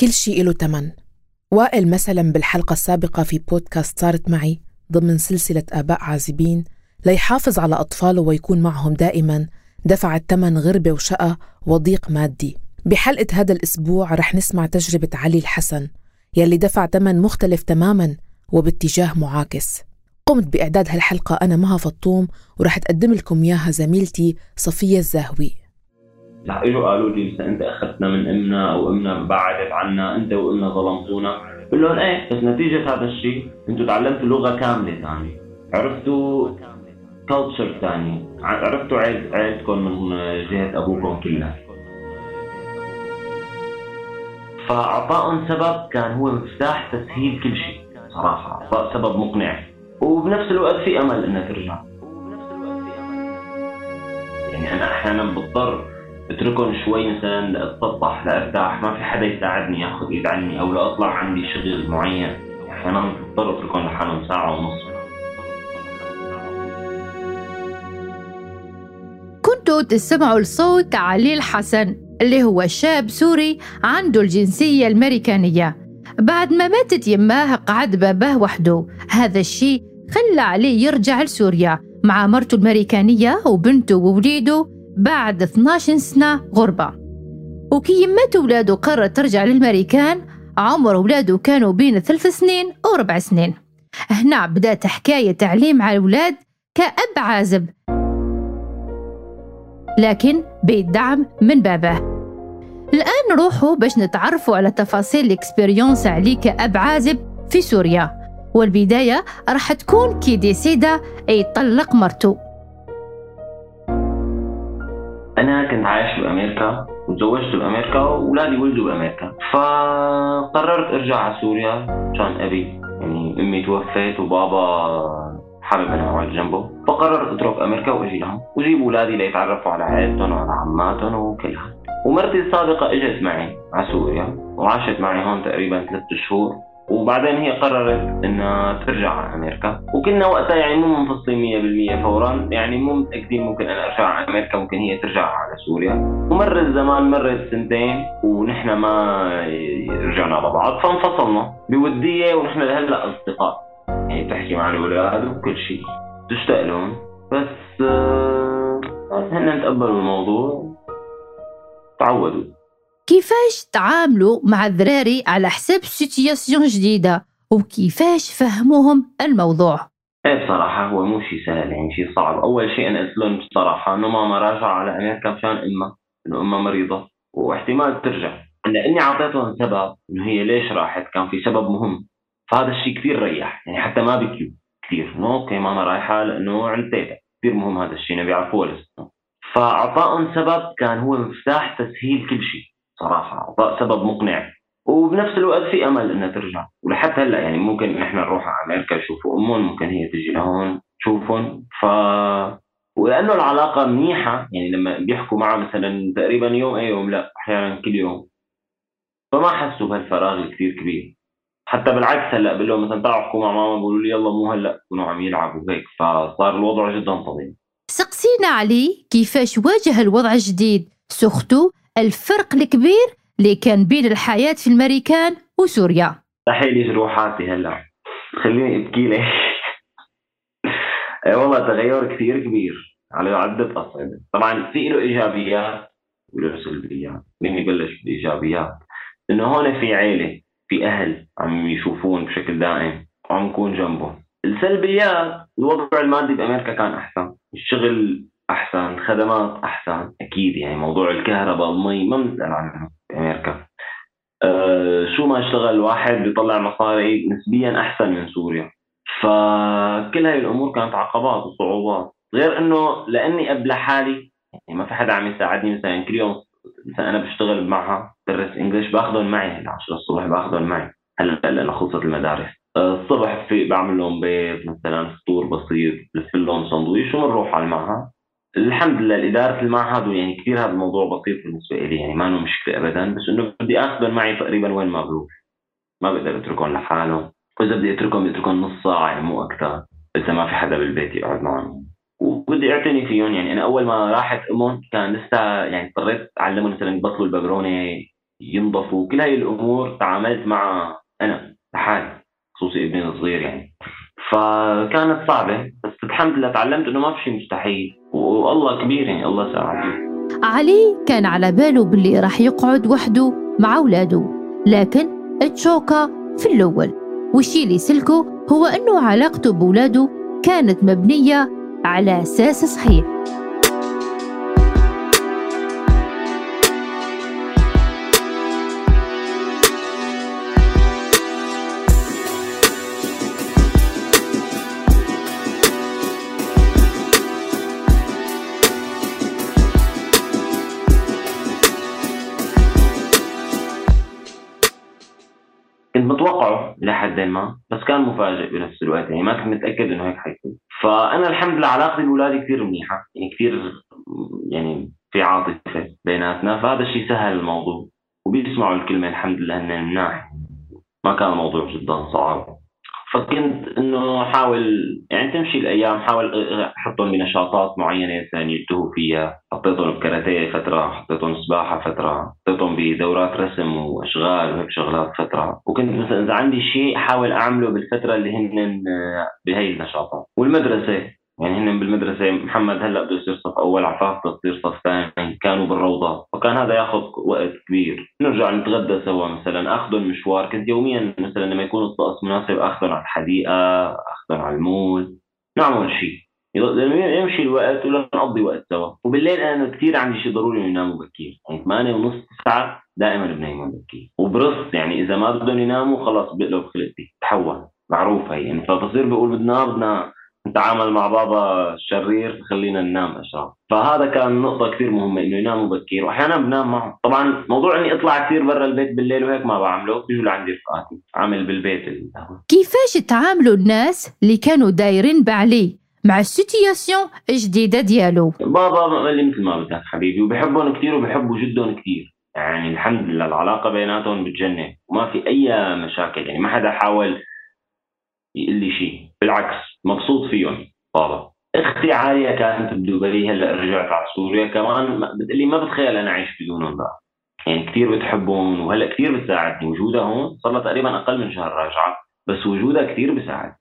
كل شيء له تمن. وائل مثلا بالحلقة السابقة في بودكاست صارت معي ضمن سلسلة آباء عازبين ليحافظ على أطفاله ويكون معهم دائما دفع الثمن غربة وشقى وضيق مادي. بحلقة هذا الأسبوع رح نسمع تجربة علي الحسن يلي دفع ثمن مختلف تماما وباتجاه معاكس. قمت بإعداد هالحلقة أنا مها فطوم ورح تقدم لكم إياها زميلتي صفية الزاهوي رح اجوا قالوا لي مثلا أنت أخذتنا من أمنا أو أمنا بعدت عنا أنت وأمنا ظلمتونا. بقول لهم إيه بس نتيجة هذا الشيء أنتم تعلمتوا لغة كاملة ثانية عرفتوا كلتشر ثاني عرفتوا عيلتكم من جهة أبوكم كلها. فاعطائهم سبب كان هو مفتاح تسهيل كل شيء صراحة اعطاء سبب مقنع. وبنفس الوقت في أمل انها ترجع. يعني أنا أحيانا بضطر اتركهم شوي مثلا لاتسطح لأرتاح. ما في حدا يساعدني ياخذ ايد عني أو لاطلع عندي شغل معين. أحيانا بضطر أتركهم لحالهم ساعة ونص. كنتوا تسمعوا الصوت علي الحسن اللي هو شاب سوري عنده الجنسية الأمريكانية. بعد ما ماتت يماه قعد باباه وحده. هذا الشيء خلى عليه يرجع لسوريا. مع مرته الأمريكانية وبنته ووليده بعد 12 سنة غربة. وكي يمات ولاده قرر ترجع للمريكان. عمر ولاده كانوا بين ثلاث سنين وربع سنين. هنا بدأت حكاية تعليم على الأولاد كأب عازب لكن بالدعم من باباه الآن نروحوا باش نتعرفوا على تفاصيل الاكسبيريونس عليه كأب عازب في سوريا. والبداية راح تكون كي ديسيدا يطلق مرته أنا كنت عايش بأمريكا وتزوجت بأمريكا وأولادي ولدوا بأمريكا. فقررت أرجع على سوريا عشان أبي يعني أمي توفت وبابا حابب أنا اقعد جنبه. فقررت أترك أمريكا واجي لهم وأجيب اولادي ليتعرفوا على عائلتهم وعلى عماتهم وكلها. ومرتي السابقة إجت معي على سوريا وعاشت معي هون تقريبا ثلاثة شهور. وبعدين هي قررت إنها ترجع على أمريكا. وكنا وقتها يعني مو منفصلين 100% فورا يعني مو متأكدين ممكن أنا أرجع على أمريكا ممكن هي ترجع على سوريا. ومر الزمان مرت سنتين ونحن ما رجعنا لبعض فانفصلنا بودية ونحن لهلأ أصدقاء. يعني تحكي مع الأولاد وكل شيء. تشتاق لهم بس آه هن تقبلوا الموضوع. تعودوا. كيفاش تعاملوا مع الذراري على حساب سيتياسيون جديدة؟ وكيفاش فهموهم الموضوع؟ إيه بصراحة هو مو شيء سهل يعني شيء صعب. أول شيء أنا قلت لهم بصراحة إنه ماما راجعة على أمريكا مشان أمها إنه أمها مريضة واحتمال ترجع. لأني أعطيتهم سبب إنه هي ليش راحت؟ كان في سبب مهم. فهذا الشيء كثير ريح يعني حتى ما بكيوا كثير. إنه أوكي ماما رايحة لأنه عند تيتا كثير مهم هذا الشيء نبي يعرفوه لسه. فاعطائهم سبب كان هو مفتاح تسهيل كل شيء. صراحة سبب مقنع. وبنفس الوقت في أمل إنها ترجع. ولحتى هلأ يعني ممكن نحن نروح على أمريكا نشوفوا أمهم ممكن هي تجي لهون تشوفهم. ف ولأنه العلاقة منيحة. يعني لما بيحكوا معها مثلا تقريبا يوم أي يوم لأ أحيانا كل يوم. فما حسوا بهالفراغ الكثير كبير. حتى بالعكس هلأ بقول لهم مثلا تعالوا احكوا مع ماما بيقولوا لي يلا مو هلأ كانوا عم يلعبوا هيك. فصار الوضع جدا طبيعي. سقسينا علي كيفاش واجه الوضع الجديد. سختو الفرق الكبير اللي كان بين الحياة في الأمريكان وسوريا. لي جروحاتي هلا؟ خليني أبكي لك. إيه والله تغير كثير كبير على عدة أصعدة. طبعا في له إيجابيات وله سلبيات. مين يبلش بالإيجابيات إنه هون في عيلة في أهل عم يشوفون بشكل دائم وعم نكون جنبه السلبيات الوضع المادي بأمريكا كان أحسن. الشغل أحسن الخدمات أحسن. أكيد يعني موضوع الكهرباء المي ما بنسأل عنه بامريكا أه شو ما اشتغل الواحد بيطلع مصاري نسبيا أحسن من سوريا. فكل هاي الأمور كانت عقبات وصعوبات. غير إنه لأني اب لحالي يعني ما في حدا عم يساعدني مثلا كل يوم مثلا أنا بشتغل معها بدرس انجلش باخذهم معي هلا 10 الصبح باخذهم معي. هلا هلا خلصت المدارس. آه، الصبح في بعمل لهم بيض مثلا فطور بسيط بلف لهم سندويش وبنروح على المعهد. الحمد لله الإدارة المعهد يعني كثير هذا الموضوع بسيط بالنسبة لي يعني ما انه مشكلة أبدا بس إنه بدي آخذهم معي تقريبا وين ما بروح. ما بقدر أتركهم لحالهم. وإذا بدي أتركهم بدي أتركهم نص ساعة يعني مو أكثر إذا ما في حدا بالبيت يقعد معهم. وبدي أعتني فيهم يعني أنا أول ما راحت أمهم كان لسه يعني اضطريت أعلمهم مثلا يبطلوا الببرونه ينضفوا كل هاي الأمور تعاملت معها أنا لحالي خصوصي ابني الصغير يعني. فكانت صعبة بس الحمد لله تعلمت إنه ما في شيء مستحيل. والله كبير يعني الله ساعده علي كان على باله باللي راح يقعد وحده مع أولاده لكن تشوكا في الأول. والشي اللي سلكه هو أنه علاقته بولاده كانت مبنية على أساس صحيح. متوقعه لحد ما بس كان مفاجئ بنفس الوقت يعني ما كنت متأكد إنه هيك حيكون. فأنا الحمد لله علاقتي باولادي كثير منيحة يعني كثير يعني في عاطفة بيناتنا فهذا الشيء سهل الموضوع وبيسمعوا الكلمة الحمد لله هن مناح ما كان الموضوع جدا صعب. فكنت إنه احاول يعني تمشي الأيام حاول احطهم بنشاطات معينة مثلا يلتهوا فيها حطيتهم بكاراتيه فترة حطيتهم سباحة فترة حطيتهم بدورات رسم وأشغال وهيك شغلات فترة. وكنت مثلا إذا عندي شيء احاول أعمله بالفترة اللي هن بهي النشاطات. والمدرسة؟ يعني هن بالمدرسة محمد هلأ بده يصير صف أول عفاف بده يصير صف ثاني كانوا بالروضة فكان هذا ياخذ وقت كبير. نرجع نتغدى سوا مثلا اخذهم مشوار كنت يوميا مثلا لما يكون الطقس مناسب اخذهم على الحديقة اخذهم على المول نعمل شيء يمشي الوقت ولا نقضي وقت سوا. وبالليل أنا كثير عندي شيء ضروري إنه يناموا بكير. يعني 8 ونص ساعة دائما بنيمهم بكير. وبرص يعني إذا ما بدهم يناموا خلص بقلب خلقتي. تحول. معروف هي. يعني فبصير بقول بدنا بدنا نتعامل مع بابا الشرير خلينا ننام اشرار فهذا كان نقطة كثير مهمة إنه يناموا بكير وأحيانا بنام معهم طبعا موضوع إني أطلع كثير برا البيت بالليل وهيك ما بعمله بيجوا لعندي رفقاتي عامل بالبيت كيفاش تعاملوا الناس اللي كانوا دايرين بعلي مع السيتياسيون الجديدة ديالو؟ بابا اللي مثل ما بدك حبيبي وبحبهم كثير وبحبوا جدهم كثير. يعني الحمد لله العلاقة بيناتهم بتجنن. وما في أي مشاكل يعني ما حدا حاول يقول لي شيء. بالعكس مبسوط فيهم. بابا أختي عاليه كانت بدبي هلأ رجعت على سوريا. كمان بتقلي ما بتخيل أنا أعيش بدونهم بقى يعني كثير بتحبهم وهلأ كثير بتساعدني. وجودها هون صار لها تقريبا أقل من شهر راجعة بس وجودها كثير بيساعد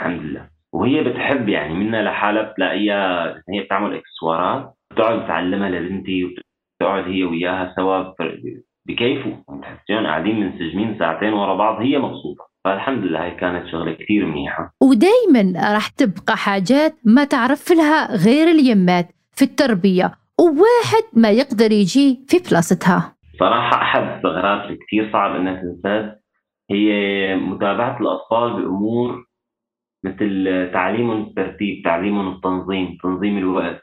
الحمد لله. وهي بتحب يعني منها لحالها بتلاقيها هي بتعمل إكسسوارات بتقعد تعلمها لبنتي وبتقعد هي وياها سوا بكيفوا بتحسيهم قاعدين منسجمين ساعتين ورا بعض هي مبسوطة. فالحمد لله هي كانت شغلة كثير منيحة. ودايما راح تبقى حاجات ما تعرف لها غير اليمات في التربية وواحد ما يقدر يجي في بلاصتها صراحة أحد الثغرات اللي كثير صعب إنها تنسد هي متابعة الأطفال بأمور مثل تعليمهم الترتيب تعليمهم التنظيم تنظيم الوقت.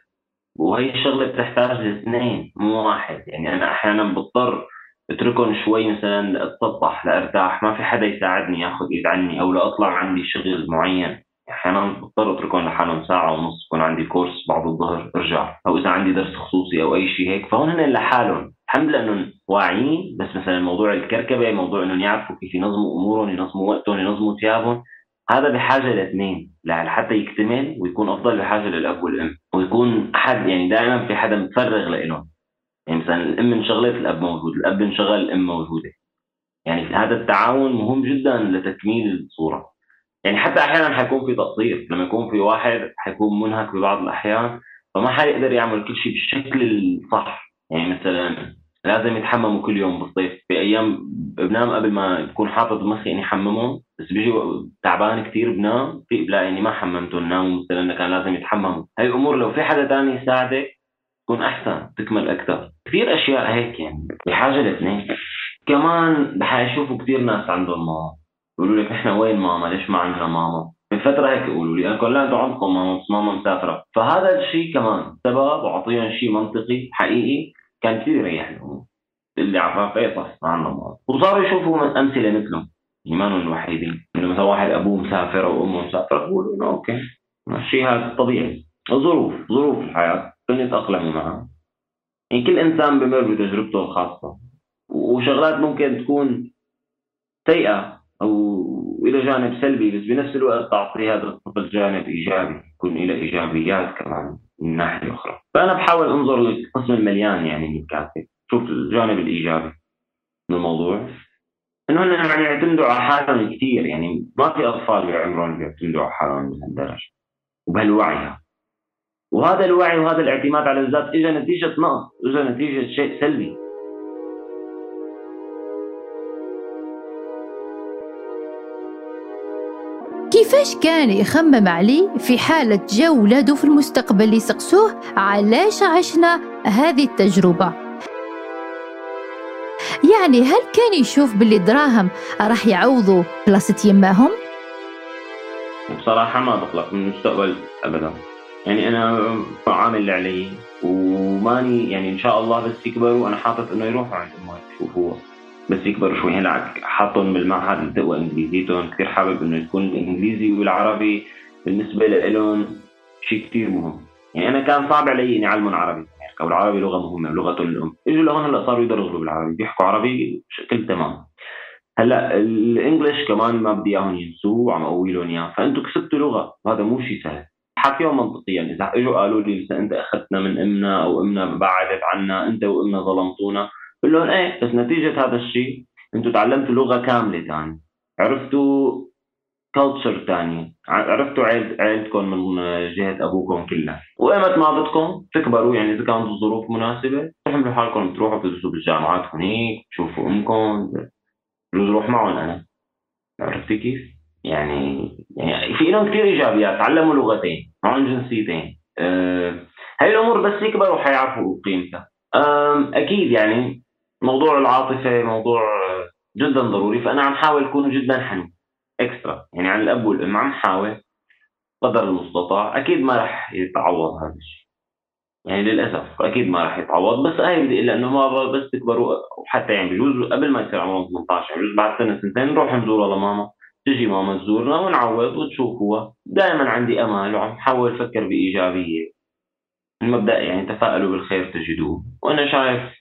وهي الشغله بتحتاج لإثنين مو واحد. يعني أنا أحيانا بضطر اتركهم شوي مثلا اتسطح لأرتاح. ما في حدا يساعدني ياخذ إيد عني أو لاطلع عندي شغل معين. أحيانا بضطر أتركهم لحالهم ساعة ونص يكون عندي كورس بعد الظهر أرجع. أو إذا عندي درس خصوصي أو أي شيء هيك. فهون هن لحالهم. الحمد لله إنهم واعيين. بس مثلا موضوع الكركبة موضوع إنهم يعرفوا كيف ينظموا أمورهم ينظموا وقتهم ينظموا ثيابهم. هذا بحاجة لإثنين. لحتى يكتمل ويكون أفضل بحاجة للأب والأم. ويكون أحد يعني دائما في حدا متفرغ لهم يعني مثلا الأم انشغلت الأب موجود الأب انشغل الأم موجودة. يعني هذا التعاون مهم جدا لتكميل الصورة. يعني حتى أحيانا حيكون في تقصير. لما يكون في واحد حيكون منهك ببعض الأحيان فما حيقدر يعمل كل شيء بالشكل الصح. يعني مثلا لازم يتحمموا كل يوم بالصيف. في أيام بنام قبل ما بكون حاطط مخي إني حممهم بس بيجي تعبان كثير بنام في لا يعني ما حممتهم ناموا مثلا كان لازم يتحمموا. هاي الأمور لو في حدا ثاني يساعدك تكون أحسن تكمل أكثر. كثير أشياء هيك يعني بحاجة لاثنين. كمان حيشوفوا كثير ناس عندهم ماما. يقولوا لك إحنا وين ماما؟ ليش ما عندنا ماما؟ من فترة هيك يقولوا لي أنا لا أنتم عندكم ماما بس ماما مسافرة. فهذا الشيء كمان سبب وأعطيهم شيء منطقي حقيقي. كان كثير يريحني. اللي عفاف إيه صح ما عندنا ماما. وصاروا يشوفوا أمثلة مثلهم. ما الوحيدين. إنه مثلا واحد أبوه مسافر وأمه مسافرة بقولوا إنه أوكي. الشيء هذا طبيعي. ظروف ظروف الحياة يتاقلموا معها يعني كل إنسان بمر بتجربته الخاصة. وشغلات ممكن تكون سيئة أو إلى جانب سلبي بس بنفس الوقت تعطي هذا الطفل جانب إيجابي يكون له إيجابيات كمان من ناحية أخرى. فأنا بحاول أنظر للقسم المليان يعني من الكاسه شوف الجانب الإيجابي من الموضوع. إنه هن يعني يعتمدوا على حالهم كثير. يعني ما في أطفال بعمرهم بيعتمدوا على حالهم بهالدرجه وبهالوعي وهذا الوعي وهذا الاعتماد على الذات اجى نتيجة نقص اجى نتيجة شيء سلبي. كيفاش كان يخمم علي في حالة جو ولاده في المستقبل يسقسوه علاش عشنا هذه التجربة؟ يعني هل كان يشوف باللي دراهم راح يعوضوا بلاصة يماهم؟ بصراحة ما بقلق من المستقبل أبدا. يعني أنا عامل اللي علي وماني يعني إن شاء الله بس يكبروا أنا حاطط إنه يروحوا عند أمهم يشوفوها بس يكبروا شوي. هلا حاطهم بالمعهد لتقوى إنجليزيتهم. كثير حابب إنه يكون الانجليزي والعربي بالنسبة لهم شيء كثير مهم. يعني أنا كان صعب علي إني أعلمهم عربي. يعني العربي لغة مهمة لغتهم الأم. إجوا لهون هلا صاروا يدرسوا بالعربي. بيحكوا عربي بشكل تمام. هلا الإنجليش كمان ما بدي إياهم ينسوه وعم اقوي لهم إياه. فانتم كسبتوا لغة. وهذا مو شيء سهل. حكيهم منطقيا. إذا إجوا قالوا لي إذا أنت أخذتنا من أمنا أو أمنا بعدت عنا أنت وأمنا ظلمتونا. بقول لهم إيه بس نتيجة هذا الشيء أنتم تعلمتوا لغة كاملة ثانية عرفتوا كلتشر ثانية عرفتوا عيلتكم من جهة أبوكم كلها. وأيمت ما بدكم؟ تكبروا. يعني إذا كانت الظروف مناسبة تحملوا حالكم. تروحوا تدرسوا بالجامعات هنيك تشوفوا أمكم. بجوز روح معهم أنا. عرفتي كيف؟ يعني يعني في لهم كثير إيجابيات تعلموا لغتين معهم جنسيتين. أه هاي الأمور بس يكبروا حيعرفوا قيمتها. أكيد يعني موضوع العاطفة موضوع جدا ضروري فأنا عم حاول أكون جدا حنون إكسترا. يعني عن الأب والأم عم حاول قدر المستطاع. أكيد ما راح يتعوض هذا الشيء يعني للأسف أكيد ما راح يتعوض بس هاي بدي إلا إنه ما بس تكبروا وحتى يعني بجوز قبل ما يصير عمرهم 18 بجوز بعد سنة سنتين نروح نزورها لماما تجي ماما تزورنا ونعوض وتشوفوها دائما عندي أمل وعم حاول أفكر بإيجابية. المبدأ يعني تفائلوا بالخير تجدوه. وأنا شايف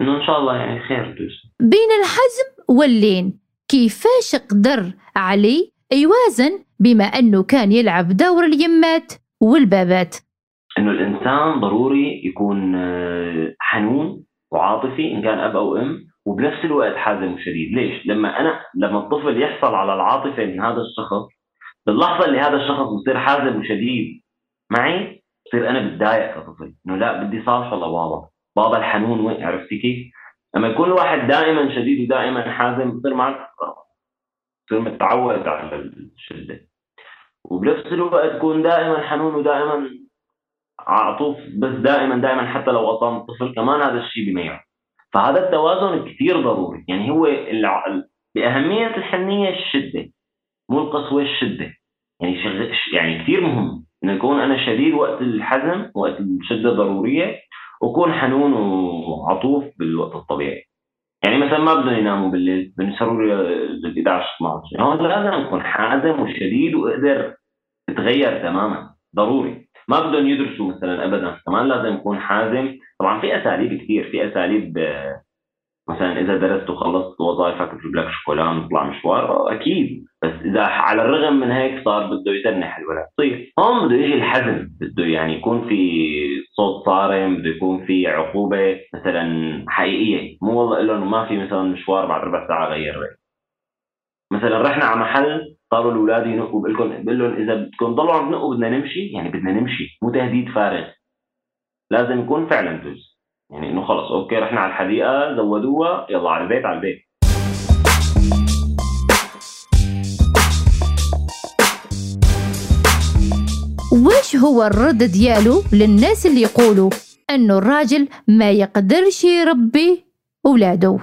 إنه إن شاء الله يعني خير توصل بين الحزم واللين كيفاش قدر علي يوازن بما أنه كان يلعب دور اليمات والبابات؟ إنه الإنسان ضروري يكون آه، حنون وعاطفي إن كان أب أو أم. وبنفس الوقت حازم وشديد ليش؟ لما أنا لما الطفل يحصل على العاطفة من هذا الشخص باللحظة اللي هذا الشخص بصير حازم وشديد معي بصير أنا بتضايق كطفل إنه لا بدي صالحه لبابا. بابا الحنون وين؟ عرفتي كيف؟ لما يكون الواحد دائما شديد ودائما حازم بصير معك بصير متعود على الشدة. وبنفس الوقت تكون دائما حنون ودائما عطوف بس دائما دائما حتى لو قطام الطفل كمان هذا الشيء بيميع فهذا التوازن كثير ضروري. يعني هو الع... بأهمية الحنية الشدة مو القسوة الشدة. يعني. يعني كثير مهم انه يكون أنا شديد وقت الحزم وقت الشدة ضروريه وكون حنون وعطوف بالوقت الطبيعي. يعني مثلا ما بدهم يناموا بالليل بدهم يسهروا لل 11 12 هون لازم يكون حازم وشديد وقدر يتغير تماما ضروري. ما بدهم يدرسوا مثلا ابدا كمان لازم يكون حازم. طبعا في أساليب كثير في أساليب مثلا إذا درست وخلصت وظائفك بجيب لك شوكولا ونطلع مشوار أكيد. بس إذا على الرغم من هيك صار بده يتنح الولد. طيب هون بده يجي الحزم. بده يعني يكون في صوت صارم بده يكون في عقوبة مثلا حقيقية. مو والله لهم ما في مثلا مشوار بعد ربع ساعة غير رأي. مثلا رحنا على محل صاروا الاولاد ينقوا بقول لهم إذا بدكم تضلوا عم تنقوا بدنا نمشي. يعني بدنا نمشي. مو تهديد فارغ. لازم يكون فعلا جزء يعني إنه خلص أوكي رحنا على الحديقة زودوها يلا على البيت على البيت. وش هو الرد ديالو للناس اللي يقولوا إنه الراجل ما يقدرش يربي أولاده؟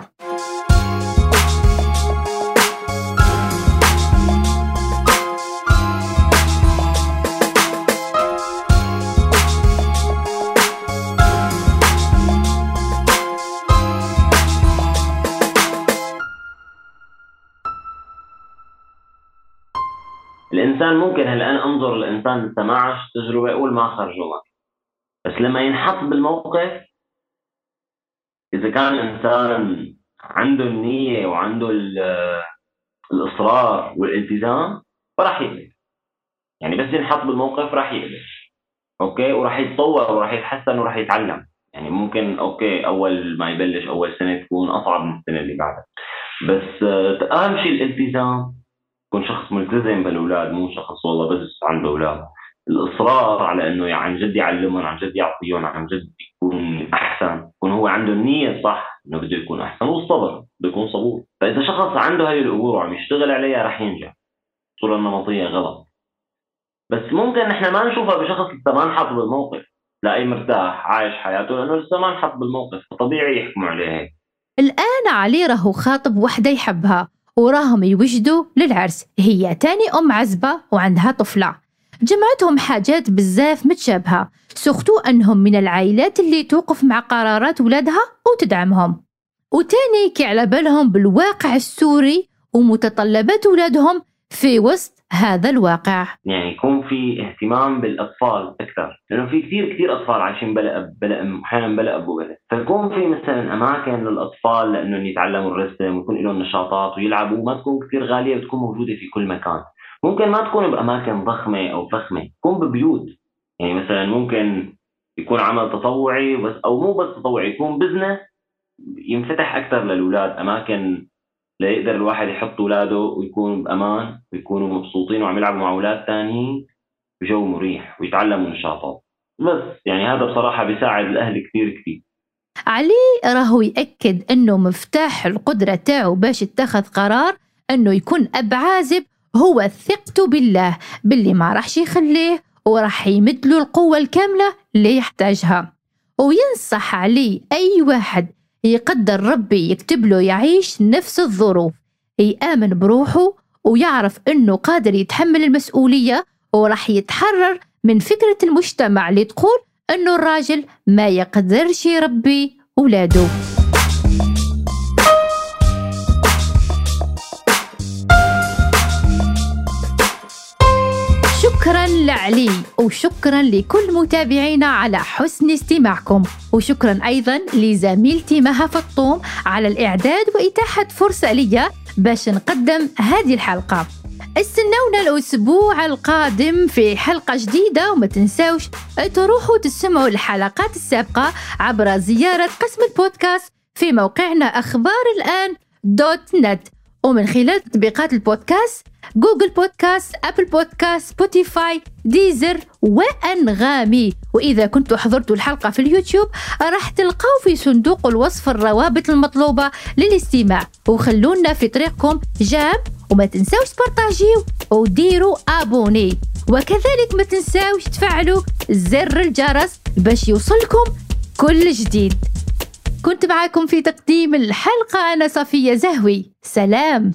الإنسان ممكن أنظر الإنسان لسه ما عاش تجربه أقول ما خرجوا بس لما ينحط بالموقف إذا كان إنسان عنده النية وعنده الإصرار والالتزام فراح يقدر يعني بس ينحط بالموقف راح يقدر okay؟ وراح يتطور وراح يتحسن وراح يتعلم. يعني ممكن okay أول ما يبلش أول سنة تكون أصعب من السنة اللي بعدها. بس آه، أهم شيء الالتزام. يكون شخص ملتزم بالأولاد مو شخص والله بس عنده أولاد الإصرار على إنه يعني عن جد يعلمهم عن جد يعطيهم عن جد يكون أحسن يكون هو عنده النية الصح إنه بده يكون أحسن. والصبر بده يكون صبور. فإذا شخص عنده هاي الأمور وعم يشتغل عليها رح ينجح. الصورة النمطية غلط. بس ممكن نحن ما نشوفها بشخص لسه ما انحط بالموقف. لاقي مرتاح عايش حياته لأنه لسه ما انحط بالموقف فطبيعي يحكموا عليه. هيك الآن علي راهو خاطب وحدة يحبها. وراهم يوجدوا للعرس. هي تاني أم عزبة وعندها طفلة. جمعتهم حاجات بزاف متشابهة. surtout أنهم من العائلات اللي توقف مع قرارات ولادها وتدعمهم. وتاني كي على بالهم بالواقع السوري ومتطلبات ولادهم في وسط هذا الواقع. يعني يكون في اهتمام بالأطفال أكثر. لأنه في كثير كثير أطفال عايشين بلا اب بلا ام أحيانا بلا أب وبلا فيكون في مثلا أماكن للأطفال لأنه يتعلموا الرسم ويكون لهم نشاطات ويلعبوا ما تكون كثير غالية وتكون موجودة في كل مكان. ممكن ما تكون بأماكن ضخمة أو فخمة تكون ببيوت. يعني مثلا ممكن يكون عمل تطوعي بس أو مو بس تطوعي يكون بزنس ينفتح أكثر للأولاد. أماكن ليقدر الواحد يحط اولاده ويكون بأمان ويكونوا مبسوطين وعم يلعبوا مع أولاد ثانيين بجو مريح ويتعلموا نشاطات. بس يعني هذا بصراحة بيساعد الأهل كثير كثير علي راهو يأكد أنه مفتاح القدرة تاعو باش يتخذ قرار أنه يكون أب عازب هو ثقته بالله باللي ما راحش يخليه وراح يمد له القوة الكاملة اللي يحتاجها. وينصح علي أي واحد يقدر ربي يكتب له يعيش نفس الظروف. يآمن بروحه ويعرف أنه قادر يتحمل المسؤولية وراح يتحرر من فكرة المجتمع اللي تقول أنه الراجل ما يقدرش يربي أولاده. لعلي وشكرا لكل متابعينا على حسن استماعكم. وشكرا أيضا لزميلتي مها فطوم على الإعداد وإتاحة فرصة لي باش نقدم هذه الحلقة. استنونا الأسبوع القادم في حلقة جديدة وما تنسوش تروحوا تسمعوا الحلقات السابقة عبر زيارة قسم البودكاست في موقعنا أخبار الآن دوت نت. ومن خلال تطبيقات البودكاست Google Podcasts Apple Podcasts Spotify Deezer وأنغامي. وإذا كنتوا حضرتوا الحلقة في اليوتيوب راح تلقوا في صندوق الوصف الروابط المطلوبة للاستماع. وخلونا في طريقكم. j'aime وما تنسوش تبارطاجيو وديروا abonner. وكذلك ما تنسوش تفعلوا زر الجرس باش يوصلكم كل جديد. كنت معكم في تقديم الحلقة أنا صفية زهوي. سلام.